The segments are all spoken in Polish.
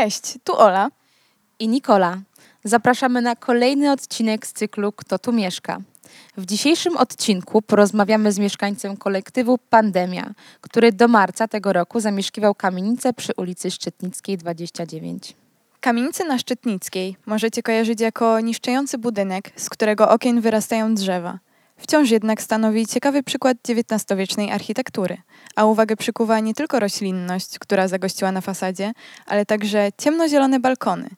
Cześć, tu Ola i Nikola. Zapraszamy na kolejny odcinek z cyklu Kto tu mieszka. W dzisiejszym odcinku porozmawiamy z mieszkańcem kolektywu Pandemia, który do marca tego roku zamieszkiwał kamienicę przy ulicy Szczytnickiej 29. Kamienicę na Szczytnickiej możecie kojarzyć jako niszczący budynek, z którego okien wyrastają drzewa. Wciąż jednak stanowi ciekawy przykład XIX-wiecznej architektury, a uwagę przykuwa nie tylko roślinność, która zagościła na fasadzie, ale także ciemnozielone balkony.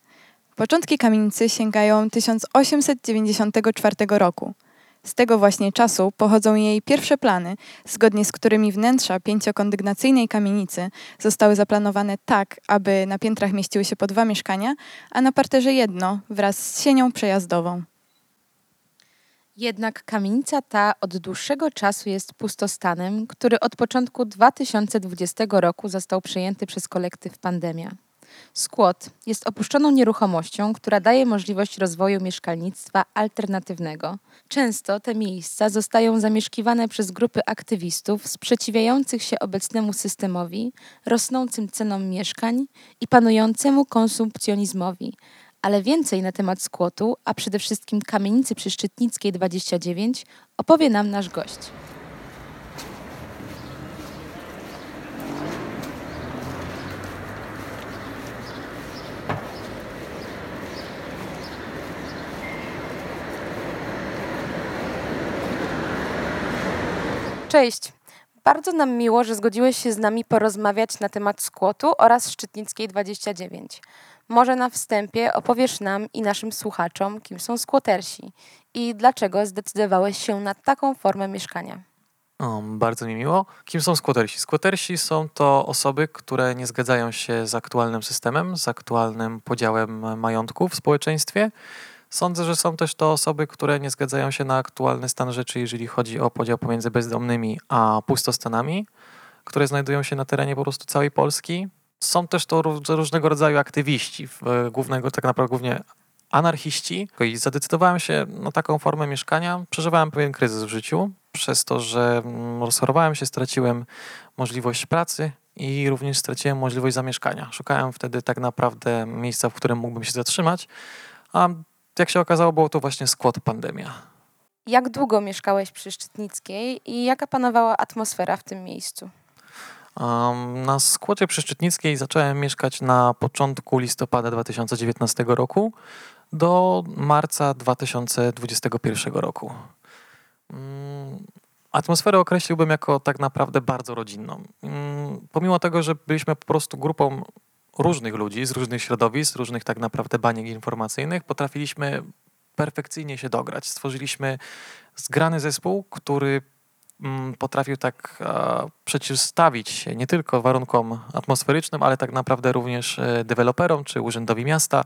Początki kamienicy sięgają 1894 roku. Z tego właśnie czasu pochodzą jej pierwsze plany, zgodnie z którymi wnętrza pięciokondygnacyjnej kamienicy zostały zaplanowane tak, aby na piętrach mieściły się po dwa mieszkania, a na parterze jedno wraz z sienią przejazdową. Jednak kamienica ta od dłuższego czasu jest pustostanem, który od początku 2020 roku został przejęty przez kolektyw Pandemia. Skłot jest opuszczoną nieruchomością, która daje możliwość rozwoju mieszkalnictwa alternatywnego. Często te miejsca zostają zamieszkiwane przez grupy aktywistów sprzeciwiających się obecnemu systemowi, rosnącym cenom mieszkań i panującemu konsumpcjonizmowi, ale więcej na temat skłotu, a przede wszystkim kamienicy przy Szczytnickiej 29 opowie nam nasz gość. Cześć. Bardzo nam miło, że zgodziłeś się z nami porozmawiać na temat skłotu oraz Szczytnickiej 29. Może na wstępie opowiesz nam i naszym słuchaczom, kim są skłotersi i dlaczego zdecydowałeś się na taką formę mieszkania. O, bardzo mi miło. Kim są skłotersi? Skłotersi są to osoby, które nie zgadzają się z aktualnym systemem, z aktualnym podziałem majątku w społeczeństwie. Sądzę, że są też to osoby, które nie zgadzają się na aktualny stan rzeczy, jeżeli chodzi o podział pomiędzy bezdomnymi a pustostanami, które znajdują się na terenie po prostu całej Polski. Są też to różnego rodzaju aktywiści, głównego tak naprawdę głównie anarchiści. I zadecydowałem się na taką formę mieszkania. Przeżywałem pewien kryzys w życiu, przez to, że mm, rozchorowałem się, straciłem możliwość pracy i również straciłem możliwość zamieszkania. Szukałem wtedy tak naprawdę miejsca, w którym mógłbym się zatrzymać, a jak się okazało, było to właśnie skład pandemia. Jak długo mieszkałeś przy Szczytnickiej i jaka panowała atmosfera w tym miejscu? Na składzie Przyszczytnickiej zacząłem mieszkać na początku listopada 2019 roku do marca 2021 roku. Mm, atmosferę określiłbym jako tak naprawdę bardzo rodzinną. Mm, pomimo tego, że byliśmy po prostu grupą różnych ludzi, z różnych środowisk, różnych tak naprawdę baniek informacyjnych, potrafiliśmy perfekcyjnie się dograć. Stworzyliśmy zgrany zespół, który potrafił tak przeciwstawić się nie tylko warunkom atmosferycznym, ale tak naprawdę również e, deweloperom czy urzędowi miasta.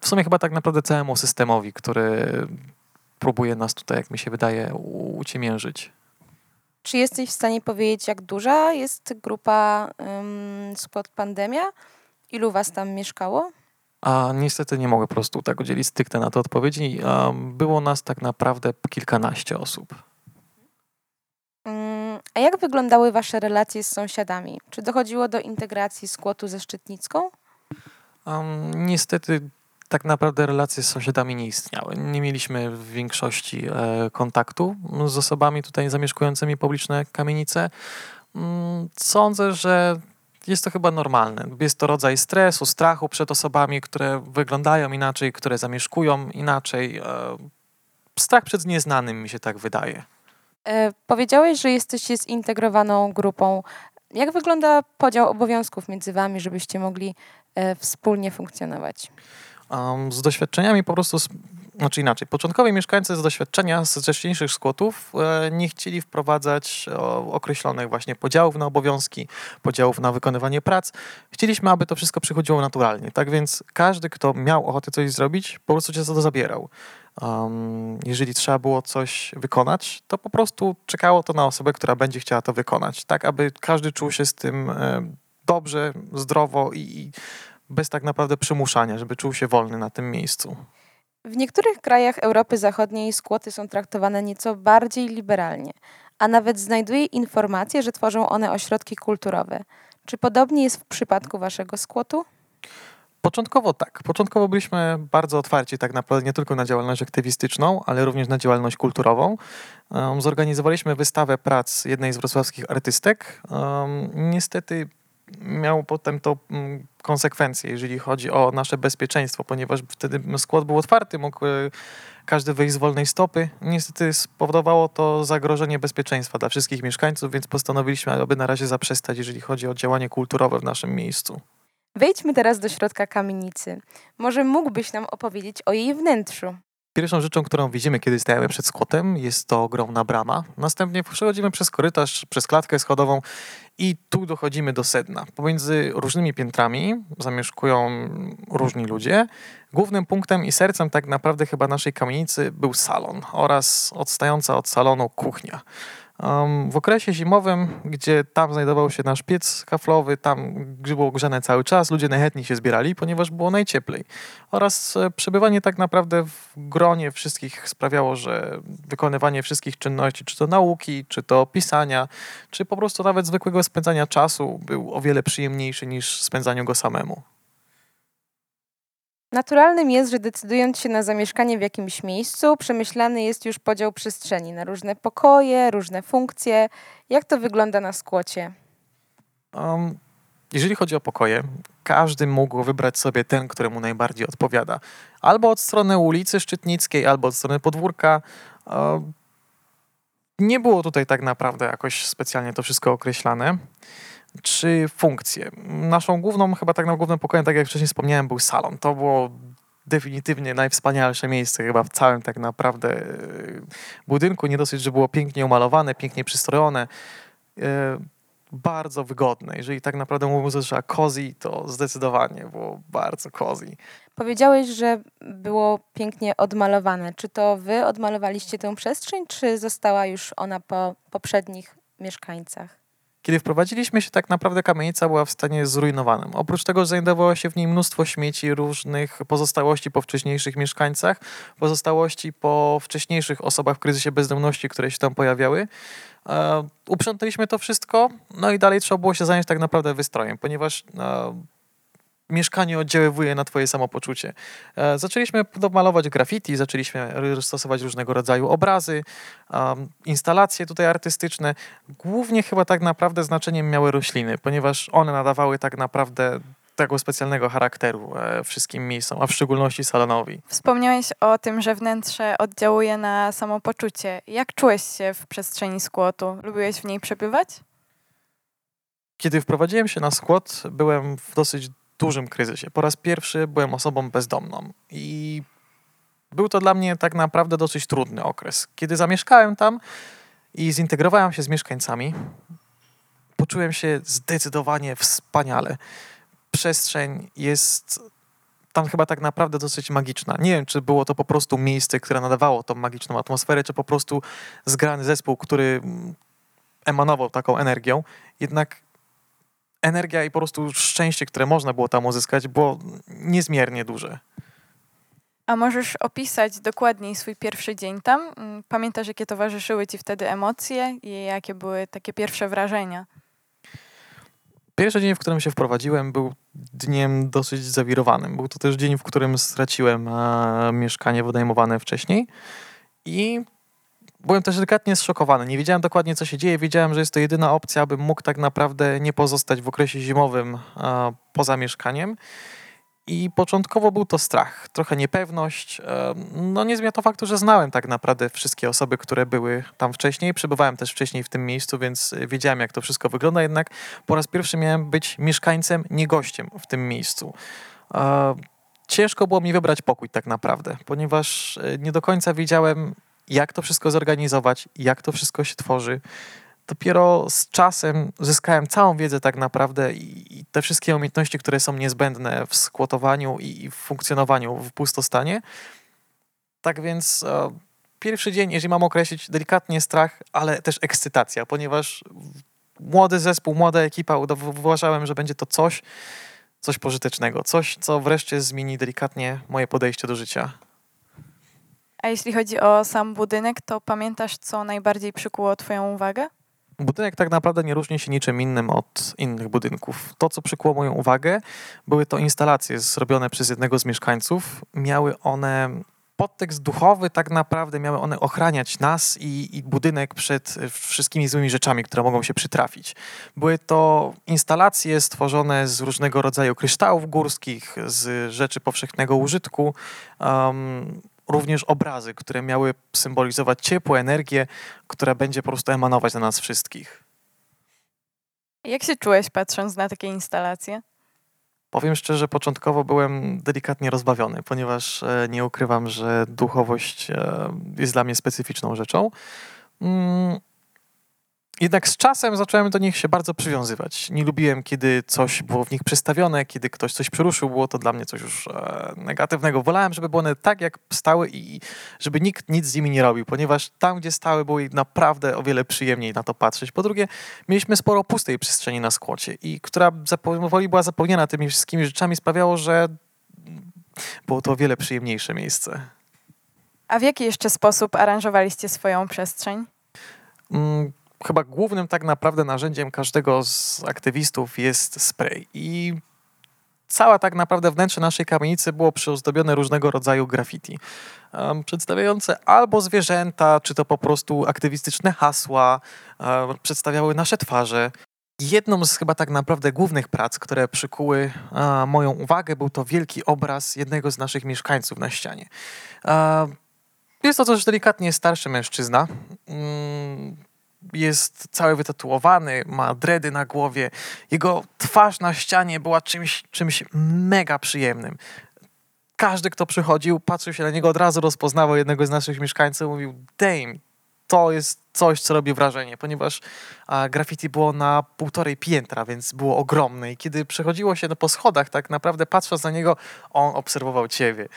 W sumie chyba tak naprawdę całemu systemowi, który próbuje nas tutaj, jak mi się wydaje, uciemiężyć. Czy jesteś w stanie powiedzieć, jak duża jest grupa um, spod pandemia? Ilu was tam mieszkało? A niestety nie mogę po prostu tak udzielić stricte na to odpowiedzi. Było nas tak naprawdę kilkanaście osób. A jak wyglądały Wasze relacje z sąsiadami? Czy dochodziło do integracji skłotu ze Szczytnicką? Um, niestety tak naprawdę relacje z sąsiadami nie istniały. Nie mieliśmy w większości e, kontaktu z osobami tutaj zamieszkującymi publiczne kamienice. Mm, sądzę, że jest to chyba normalne. Jest to rodzaj stresu, strachu przed osobami, które wyglądają inaczej, które zamieszkują inaczej. E, strach przed nieznanym mi się tak wydaje. E, powiedziałeś, że jesteście zintegrowaną grupą. Jak wygląda podział obowiązków między wami, żebyście mogli e, wspólnie funkcjonować? Um, z doświadczeniami po prostu, znaczy inaczej, początkowi mieszkańcy z doświadczenia z wcześniejszych skłotów e, nie chcieli wprowadzać określonych właśnie podziałów na obowiązki, podziałów na wykonywanie prac. Chcieliśmy, aby to wszystko przychodziło naturalnie. Tak więc każdy, kto miał ochotę coś zrobić, po prostu się za to zabierał. Um, jeżeli trzeba było coś wykonać, to po prostu czekało to na osobę, która będzie chciała to wykonać, tak aby każdy czuł się z tym e, dobrze, zdrowo i bez tak naprawdę przymuszania, żeby czuł się wolny na tym miejscu. W niektórych krajach Europy Zachodniej skłoty są traktowane nieco bardziej liberalnie, a nawet znajduje informacje, że tworzą one ośrodki kulturowe. Czy podobnie jest w przypadku waszego skłotu? Początkowo tak. Początkowo byliśmy bardzo otwarci tak naprawdę nie tylko na działalność aktywistyczną, ale również na działalność kulturową. Um, zorganizowaliśmy wystawę prac jednej z wrocławskich artystek. Um, niestety miało potem to um, konsekwencje, jeżeli chodzi o nasze bezpieczeństwo, ponieważ wtedy skład był otwarty, mógł e, każdy wyjść z wolnej stopy. Niestety spowodowało to zagrożenie bezpieczeństwa dla wszystkich mieszkańców, więc postanowiliśmy, aby na razie zaprzestać, jeżeli chodzi o działanie kulturowe w naszym miejscu. Wejdźmy teraz do środka kamienicy. Może mógłbyś nam opowiedzieć o jej wnętrzu? Pierwszą rzeczą, którą widzimy, kiedy stajemy przed skłotem, jest to ogromna brama. Następnie przechodzimy przez korytarz, przez klatkę schodową i tu dochodzimy do sedna. Pomiędzy różnymi piętrami zamieszkują różni ludzie. Głównym punktem i sercem tak naprawdę chyba naszej kamienicy był salon oraz odstająca od salonu kuchnia. W okresie zimowym, gdzie tam znajdował się nasz piec kaflowy, tam było grzane cały czas, ludzie najchętniej się zbierali, ponieważ było najcieplej. Oraz e, przebywanie tak naprawdę w gronie wszystkich sprawiało, że wykonywanie wszystkich czynności, czy to nauki, czy to pisania, czy po prostu nawet zwykłego spędzania czasu był o wiele przyjemniejszy niż spędzaniu go samemu. Naturalnym jest, że decydując się na zamieszkanie w jakimś miejscu, przemyślany jest już podział przestrzeni na różne pokoje, różne funkcje. Jak to wygląda na skłocie? Um, jeżeli chodzi o pokoje, każdy mógł wybrać sobie ten, któremu najbardziej odpowiada. Albo od strony ulicy Szczytnickiej, albo od strony podwórka. Um, nie było tutaj tak naprawdę jakoś specjalnie to wszystko określane czy funkcje. Naszą główną, chyba tak na głównym pokojem, tak jak wcześniej wspomniałem, był salon. To było definitywnie najwspanialsze miejsce chyba w całym tak naprawdę e, budynku. Nie dosyć, że było pięknie umalowane, pięknie przystrojone, e, bardzo wygodne. Jeżeli tak naprawdę mówimy, że cozy, to zdecydowanie było bardzo cozy. Powiedziałeś, że było pięknie odmalowane. Czy to wy odmalowaliście tę przestrzeń, czy została już ona po poprzednich mieszkańcach? Kiedy wprowadziliśmy się, tak naprawdę kamienica była w stanie zrujnowanym. Oprócz tego znajdowało się w niej mnóstwo śmieci, różnych pozostałości po wcześniejszych mieszkańcach, pozostałości po wcześniejszych osobach w kryzysie bezdomności, które się tam pojawiały. E, to wszystko, no i dalej trzeba było się zająć tak naprawdę wystrojem, ponieważ e, mieszkanie oddziaływuje na twoje samopoczucie. E, zaczęliśmy malować graffiti, zaczęliśmy stosować różnego rodzaju obrazy, instalacje tutaj artystyczne. Głównie chyba tak naprawdę znaczeniem miały rośliny, ponieważ one nadawały tak naprawdę tego specjalnego charakteru e, wszystkim miejscom, a w szczególności salonowi. Wspomniałeś o tym, że wnętrze oddziałuje na samopoczucie. Jak czułeś się w przestrzeni skłotu? Lubiłeś w niej przebywać? Kiedy wprowadziłem się na skłot, byłem w dosyć dużym kryzysie. Po raz pierwszy byłem osobą bezdomną i był to dla mnie tak naprawdę dosyć trudny okres. Kiedy zamieszkałem tam i zintegrowałem się z mieszkańcami, poczułem się zdecydowanie wspaniale. Przestrzeń jest tam chyba tak naprawdę dosyć magiczna. Nie wiem, czy było to po prostu miejsce, które nadawało tą magiczną atmosferę, czy po prostu zgrany zespół, który emanował taką energią. Jednak energia i po prostu szczęście, które można było tam uzyskać, było niezmiernie duże. A możesz opisać dokładniej swój pierwszy dzień tam? Mm, pamiętasz, jakie towarzyszyły ci wtedy emocje i jakie były takie pierwsze wrażenia? Pierwszy dzień, w którym się wprowadziłem, był dniem dosyć zawirowanym. Był to też dzień, w którym straciłem e, mieszkanie wynajmowane wcześniej i byłem też delikatnie zszokowany. Nie wiedziałem dokładnie, co się dzieje. Wiedziałem, że jest to jedyna opcja, abym mógł tak naprawdę nie pozostać w okresie zimowym e, poza mieszkaniem. I początkowo był to strach, trochę niepewność. E, no nie zmienia to faktu, że znałem tak naprawdę wszystkie osoby, które były tam wcześniej. Przebywałem też wcześniej w tym miejscu, więc wiedziałem, jak to wszystko wygląda. Jednak po raz pierwszy miałem być mieszkańcem, nie gościem w tym miejscu. E, ciężko było mi wybrać pokój tak naprawdę, ponieważ e, nie do końca wiedziałem, jak to wszystko zorganizować, jak to wszystko się tworzy. Dopiero z czasem zyskałem całą wiedzę tak naprawdę i te wszystkie umiejętności, które są niezbędne w skłotowaniu i w funkcjonowaniu w pustostanie. Tak więc e, pierwszy dzień, jeżeli mam określić, delikatnie strach, ale też ekscytacja, ponieważ młody zespół, młoda ekipa, uważałem, że będzie to coś, coś pożytecznego, coś, co wreszcie zmieni delikatnie moje podejście do życia. A jeśli chodzi o sam budynek, to pamiętasz, co najbardziej przykuło Twoją uwagę? Budynek tak naprawdę nie różni się niczym innym od innych budynków. To, co przykuło moją uwagę, były to instalacje zrobione przez jednego z mieszkańców. Miały one podtekst duchowy, tak naprawdę miały one ochraniać nas i, i, budynek przed wszystkimi złymi rzeczami, które mogą się przytrafić. Były to instalacje stworzone z różnego rodzaju kryształów górskich, z rzeczy powszechnego użytku. Um, również obrazy, które miały symbolizować ciepło, energię, która będzie po prostu emanować na nas wszystkich. Jak się czułeś patrząc na takie instalacje? Powiem szczerze, początkowo byłem delikatnie rozbawiony, ponieważ e, nie ukrywam, że duchowość e, jest dla mnie specyficzną rzeczą. Jednak z czasem zacząłem do nich się bardzo przywiązywać. Nie lubiłem, kiedy coś było w nich przestawione, kiedy ktoś coś przeruszył, było to dla mnie coś już e, negatywnego. Wolałem, żeby były one tak, jak stały i żeby nikt nic z nimi nie robił, ponieważ tam, gdzie stały, było naprawdę o wiele przyjemniej na to patrzeć. Po drugie, mieliśmy sporo pustej przestrzeni na skłocie i która powoli była zapełniona tymi wszystkimi rzeczami, sprawiało, że było to o wiele przyjemniejsze miejsce. A w jaki jeszcze sposób aranżowaliście swoją przestrzeń? Mm, chyba głównym tak naprawdę narzędziem każdego z aktywistów jest spray. I cała tak naprawdę wnętrze naszej kamienicy było przyozdobione różnego rodzaju graffiti, um, przedstawiające albo zwierzęta, czy to po prostu aktywistyczne hasła, um, przedstawiały nasze twarze. Jedną z chyba tak naprawdę głównych prac, które przykuły um, moją uwagę, był to wielki obraz jednego z naszych mieszkańców na ścianie. Jest to też delikatnie starszy mężczyzna mm, jest cały wytatuowany, ma dredy na głowie. Jego twarz na ścianie była czymś, czymś mega przyjemnym. Każdy, kto przychodził, patrzył się na niego, od razu rozpoznawał jednego z naszych mieszkańców, mówił, Dame, to jest coś, co robi wrażenie, ponieważ a, graffiti było na półtorej piętra, więc było ogromne i kiedy przechodziło się po schodach, tak naprawdę patrząc na niego, on obserwował ciebie.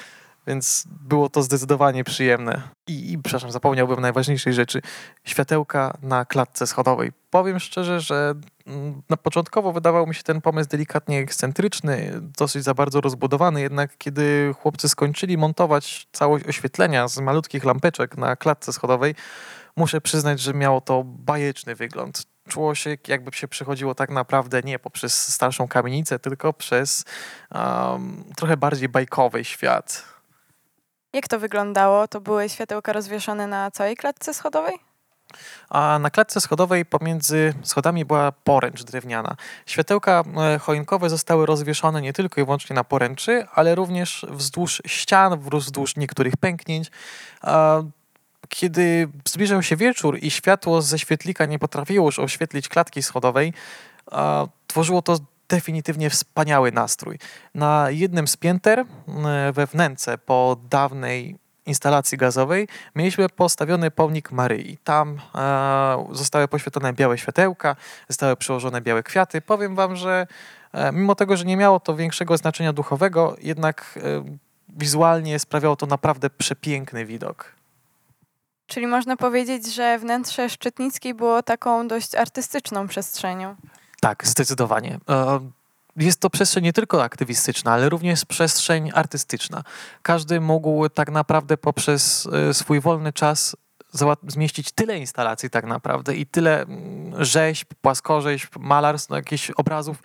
Więc było to zdecydowanie przyjemne. I, I, przepraszam, zapomniałbym najważniejszej rzeczy. Światełka na klatce schodowej. Powiem szczerze, że mm, na początkowo wydawał mi się ten pomysł delikatnie ekscentryczny, dosyć za bardzo rozbudowany, jednak kiedy chłopcy skończyli montować całość oświetlenia z malutkich lampeczek na klatce schodowej, muszę przyznać, że miało to bajeczny wygląd. Czuło się, jakby się przechodziło tak naprawdę nie poprzez starszą kamienicę, tylko przez um, trochę bardziej bajkowy świat. Jak to wyglądało? To były światełka rozwieszone na całej klatce schodowej? A na klatce schodowej pomiędzy schodami była poręcz drewniana. Światełka e, choinkowe zostały rozwieszone nie tylko i wyłącznie na poręczy, ale również wzdłuż ścian, wzdłuż niektórych pęknięć. Kiedy zbliżał się wieczór i światło ze świetlika nie potrafiło już oświetlić klatki schodowej, tworzyło to definitywnie wspaniały nastrój. Na jednym z pięter e, we wnęce po dawnej instalacji gazowej mieliśmy postawiony pomnik Maryi. Tam e, zostały poświetlone białe światełka, zostały przyłożone białe kwiaty. Powiem wam, że e, mimo tego, że nie miało to większego znaczenia duchowego, jednak e, wizualnie sprawiało to naprawdę przepiękny widok. Czyli można powiedzieć, że wnętrze Szczytnickiej było taką dość artystyczną przestrzenią. Tak, zdecydowanie. E, jest to przestrzeń nie tylko aktywistyczna, ale również przestrzeń artystyczna. Każdy mógł tak naprawdę poprzez e, swój wolny czas zmieścić tyle instalacji tak naprawdę i tyle mm, rzeźb, płaskorzeźb, malarstw, no, jakichś obrazów,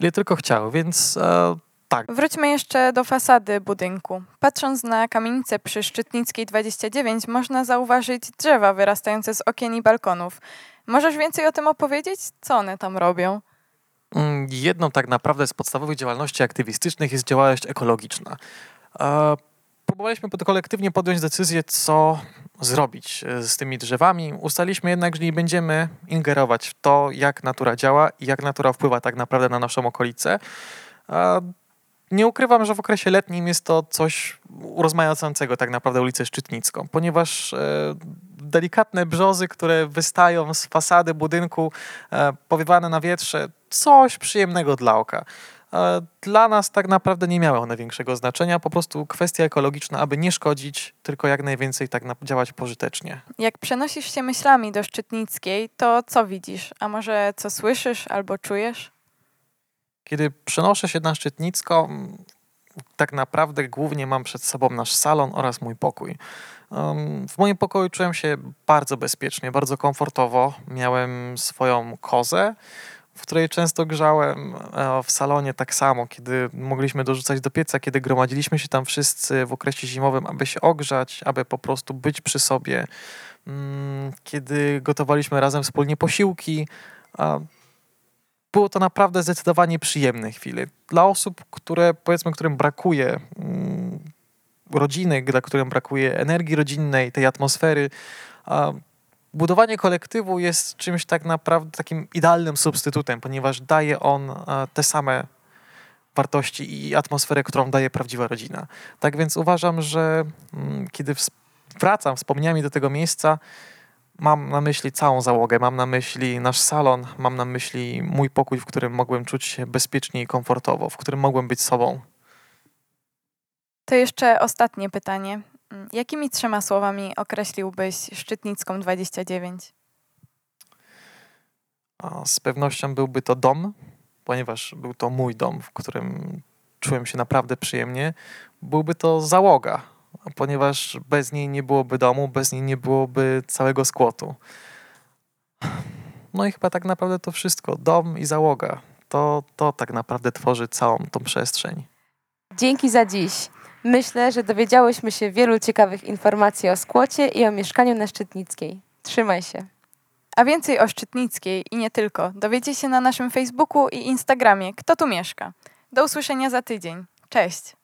ile tylko chciał, więc e, tak. Wróćmy jeszcze do fasady budynku. Patrząc na kamienicę przy Szczytnickiej 29 można zauważyć drzewa wyrastające z okien i balkonów. Możesz więcej o tym opowiedzieć? Co one tam robią? Mm, jedną tak naprawdę z podstawowych działalności aktywistycznych jest działalność ekologiczna. Próbowaliśmy kolektywnie podjąć decyzję, co zrobić e, z tymi drzewami. Ustaliśmy jednak, że nie będziemy ingerować w to, jak natura działa i jak natura wpływa tak naprawdę na naszą okolicę. Nie ukrywam, że w okresie letnim jest to coś urozmaicającego tak naprawdę ulicę Szczytnicką, ponieważ e, delikatne brzozy, które wystają z fasady budynku, e, powiewane na wietrze, coś przyjemnego dla oka. E, dla nas tak naprawdę nie miały one większego znaczenia, po prostu kwestia ekologiczna, aby nie szkodzić, tylko jak najwięcej tak działać pożytecznie. Jak przenosisz się myślami do Szczytnickiej, to co widzisz? A może co słyszysz albo czujesz? Kiedy przenoszę się na Szczytnicką, tak naprawdę głównie mam przed sobą nasz salon oraz mój pokój. W moim pokoju czułem się bardzo bezpiecznie, bardzo komfortowo. Miałem swoją kozę, w której często grzałem e, w salonie tak samo, kiedy mogliśmy dorzucać do pieca, kiedy gromadziliśmy się tam wszyscy w okresie zimowym, aby się ogrzać, aby po prostu być przy sobie. Mm, kiedy gotowaliśmy razem wspólnie posiłki, było to naprawdę zdecydowanie przyjemne chwile. Dla osób, które powiedzmy, którym brakuje mm, rodziny, dla którym brakuje energii rodzinnej, tej atmosfery, budowanie kolektywu jest czymś tak naprawdę takim idealnym substytutem, ponieważ daje on te same wartości i atmosferę, którą daje prawdziwa rodzina. Tak więc uważam, że mm, kiedy wracam wspomnieniami do tego miejsca, mam na myśli całą załogę, mam na myśli nasz salon, mam na myśli mój pokój, w którym mogłem czuć się bezpiecznie i komfortowo, w którym mogłem być sobą. To jeszcze ostatnie pytanie. Mm, jakimi trzema słowami określiłbyś Szczytnicką 29? z pewnością byłby to dom, ponieważ był to mój dom, w którym czułem się naprawdę przyjemnie. Byłby to załoga, ponieważ bez niej nie byłoby domu, bez niej nie byłoby całego skłotu. No i chyba tak naprawdę to wszystko. Dom i załoga. To, to tak naprawdę tworzy całą tą przestrzeń. Dzięki za dziś. Myślę, że dowiedziałyśmy się wielu ciekawych informacji o skłocie i o mieszkaniu na Szczytnickiej. Trzymaj się. A więcej o Szczytnickiej i nie tylko dowiecie się na naszym Facebooku i Instagramie Kto tu mieszka. Do usłyszenia za tydzień. Cześć!